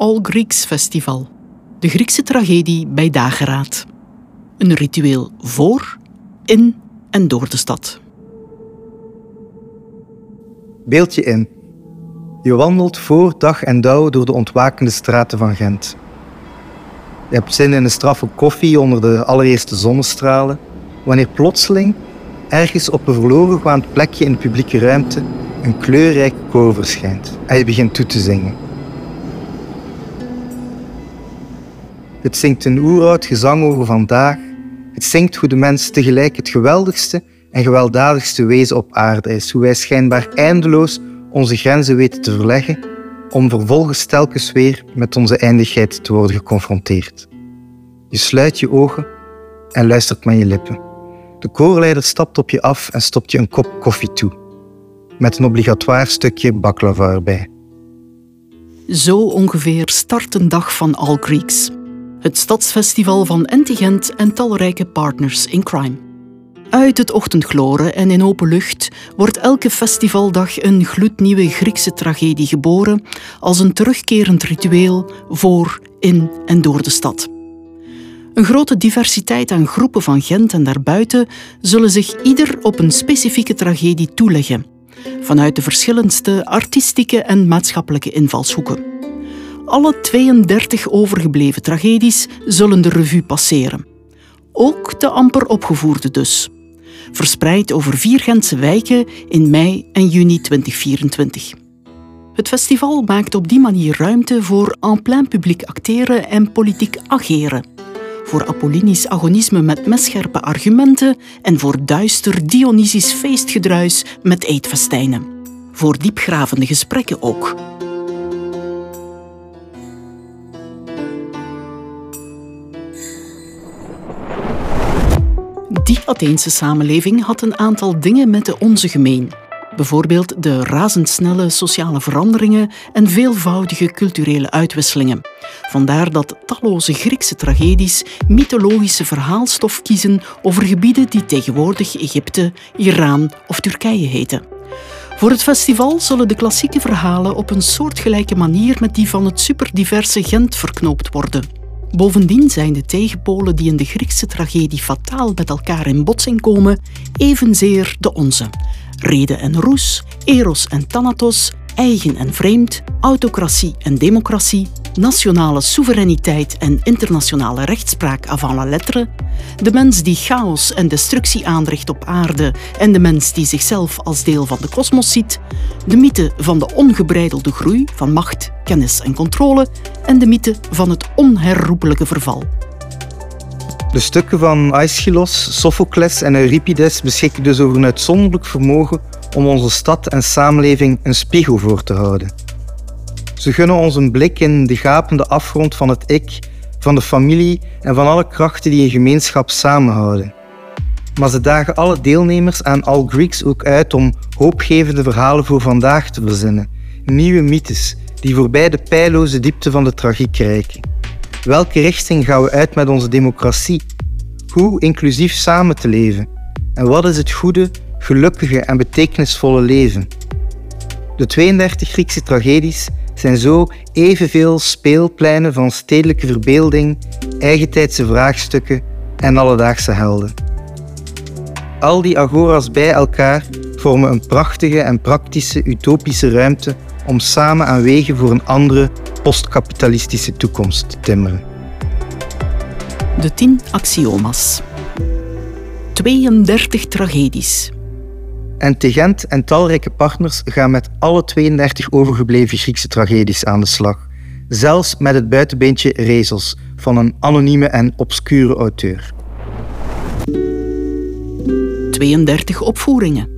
All Greeks Festival, de Griekse tragedie bij dageraad. Een ritueel voor, in en door de stad. Beeld je in. Je wandelt voor dag en dauw door de ontwakende straten van Gent. Je hebt zin in een straffe koffie onder de allereerste zonnestralen, wanneer plotseling ergens op een verloren gaand plekje in de publieke ruimte een kleurrijke koor verschijnt en je begint toe te zingen. Het zingt een oeroud gezang over vandaag. Het zingt hoe de mens tegelijk het geweldigste en gewelddadigste wezen op aarde is. Hoe wij schijnbaar eindeloos onze grenzen weten te verleggen om vervolgens telkens weer met onze eindigheid te worden geconfronteerd. Je sluit je ogen en luistert met je lippen. De koorleider stapt op je af en stopt je een kop koffie toe. Met een obligatoire stukje baklava erbij. Zo ongeveer start een dag van All Greeks. Het stadsfestival van Entigent en talrijke partners in crime. Uit het ochtendgloren en in open lucht wordt elke festivaldag een gloednieuwe Griekse tragedie geboren als een terugkerend ritueel voor, in en door de stad. Een grote diversiteit aan groepen van Gent en daarbuiten zullen zich ieder op een specifieke tragedie toeleggen, vanuit de verschillendste artistieke en maatschappelijke invalshoeken. Alle 32 overgebleven tragedies zullen de revue passeren. Ook de amper opgevoerde dus. Verspreid over vier Gentse wijken in mei en juni 2024. Het festival maakt op die manier ruimte voor en plein publiek acteren en politiek ageren voor apollinisch agonisme met messcherpe argumenten en voor duister Dionysisch feestgedruis met eetfestijnen. Voor diepgravende gesprekken ook. Die Atheense samenleving had een aantal dingen met de onze gemeen. Bijvoorbeeld de razendsnelle sociale veranderingen en veelvoudige culturele uitwisselingen. Vandaar dat talloze Griekse tragedies mythologische verhaalstof kiezen over gebieden die tegenwoordig Egypte, Iran of Turkije heten. Voor het festival zullen de klassieke verhalen op een soortgelijke manier met die van het superdiverse Gent verknoopt worden. Bovendien zijn de tegenpolen die in de Griekse tragedie fataal met elkaar in botsing komen, evenzeer de onze. Rede en roes, eros en thanatos, eigen en vreemd, autocratie en democratie, nationale soevereiniteit en internationale rechtspraak avant la lettre, de mens die chaos en destructie aanricht op aarde en de mens die zichzelf als deel van de kosmos ziet, de mythe van de ongebreidelde groei van macht, kennis en controle en de mythe van het onherroepelijke verval. De stukken van Aeschylus, Sophocles en Euripides beschikken dus over een uitzonderlijk vermogen om onze stad en samenleving een spiegel voor te houden. Ze gunnen ons een blik in de gapende afgrond van het ik, van de familie en van alle krachten die een gemeenschap samenhouden. Maar ze dagen alle deelnemers aan All Greeks ook uit om hoopgevende verhalen voor vandaag te verzinnen, nieuwe mythes die voorbij de pijloze diepte van de tragiek reiken. Welke richting gaan we uit met onze democratie? Hoe inclusief samen te leven? En wat is het goede, gelukkige en betekenisvolle leven? De 32 Griekse tragedies zijn zo evenveel speelpleinen van stedelijke verbeelding, eigentijdse vraagstukken en alledaagse helden. Al die agora's bij elkaar vormen een prachtige en praktische utopische ruimte om samen aan wegen voor een andere postkapitalistische toekomst te timmeren. De 10 axioma's. 32 tragedies. En Tegent en talrijke partners gaan met alle 32 overgebleven Griekse tragedies aan de slag. Zelfs met het buitenbeentje Rezels van een anonieme en obscure auteur. 32 opvoeringen.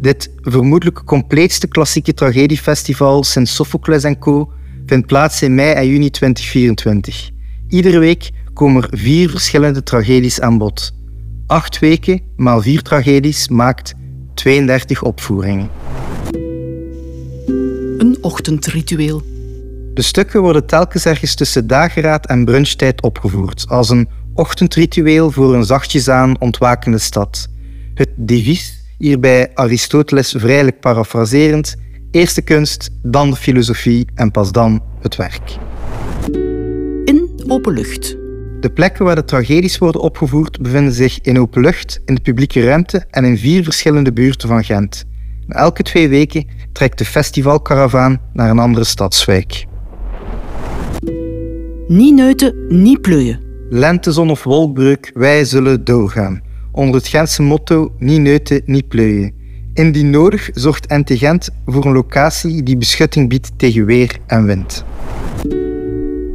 Dit vermoedelijk compleetste klassieke tragediefestival sinds Sophocles en Co. vindt plaats in mei en juni 2024. Iedere week komen er vier verschillende tragedies aan bod. Acht weken maal vier tragedies maakt 32 opvoeringen. Een ochtendritueel. De stukken worden telkens ergens tussen dageraad en brunchtijd opgevoerd, als een ochtendritueel voor een zachtjes aan ontwakende stad. Het devies, hierbij Aristoteles vrijelijk parafraserend, eerste kunst, dan de filosofie en pas dan het werk. In open lucht. De plekken waar de tragedies worden opgevoerd bevinden zich in open lucht, in de publieke ruimte en in vier verschillende buurten van Gent. elke twee weken trekt de festivalkaravaan naar een andere stadswijk. Niet neuten, niet pleuien. Lentezon of wolkbreuk, wij zullen doorgaan. Onder het Gentse motto niet neuten, niet pleuien. Indien nodig zorgt NT Gent voor een locatie die beschutting biedt tegen weer en wind.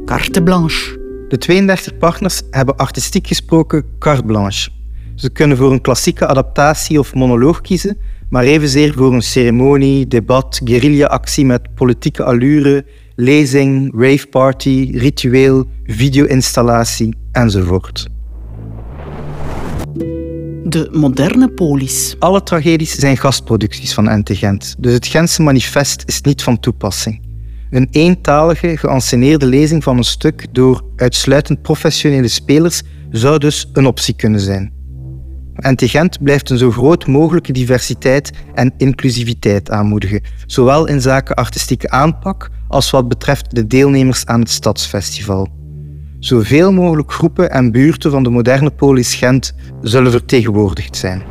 Carte blanche. De 32 partners hebben artistiek gesproken carte blanche. Ze kunnen voor een klassieke adaptatie of monoloog kiezen, maar evenzeer voor een ceremonie, debat, guerrilla-actie met politieke allure, lezing, raveparty, ritueel, video-installatie enzovoort. De moderne polis. Alle tragedies zijn gastproducties van NT Gent, dus het Gentse manifest is niet van toepassing. Een eentalige, geanceneerde lezing van een stuk door uitsluitend professionele spelers zou dus een optie kunnen zijn. NT Gent blijft een zo groot mogelijke diversiteit en inclusiviteit aanmoedigen, zowel in zaken artistieke aanpak als wat betreft de deelnemers aan het Stadsfestival. Zoveel mogelijk groepen en buurten van de moderne polis Gent zullen vertegenwoordigd zijn.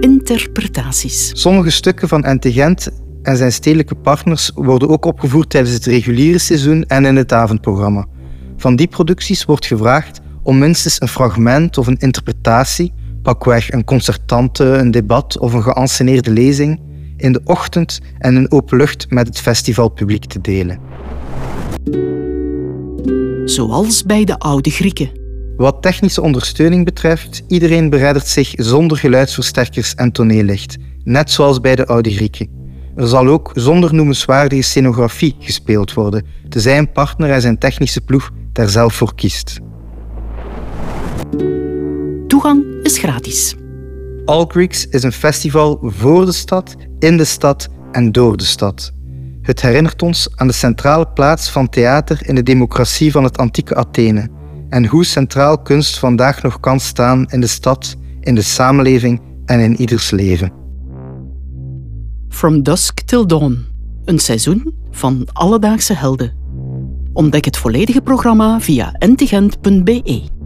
Interpretaties. Sommige stukken van NT Gent en zijn stedelijke partners worden ook opgevoerd tijdens het reguliere seizoen en in het avondprogramma. Van die producties wordt gevraagd om minstens een fragment of een interpretatie, pakweg een concertante, een debat of een geanceneerde lezing, in de ochtend en in open lucht met het festivalpubliek te delen. Zoals bij de oude Grieken. Wat technische ondersteuning betreft, iedereen bereddert zich zonder geluidsversterkers en toneellicht, net zoals bij de oude Grieken. Er zal ook zonder noemenswaardige scenografie gespeeld worden, tenzij een partner en zijn technische ploeg daar zelf voor kiest. Toegang is gratis. All Greeks is een festival voor de stad, in de stad en door de stad. Het herinnert ons aan de centrale plaats van theater in de democratie van het antieke Athene en hoe centraal kunst vandaag nog kan staan in de stad, in de samenleving en in ieders leven. From Dusk Till Dawn. Een seizoen van alledaagse helden. Ontdek het volledige programma via ntigent.be.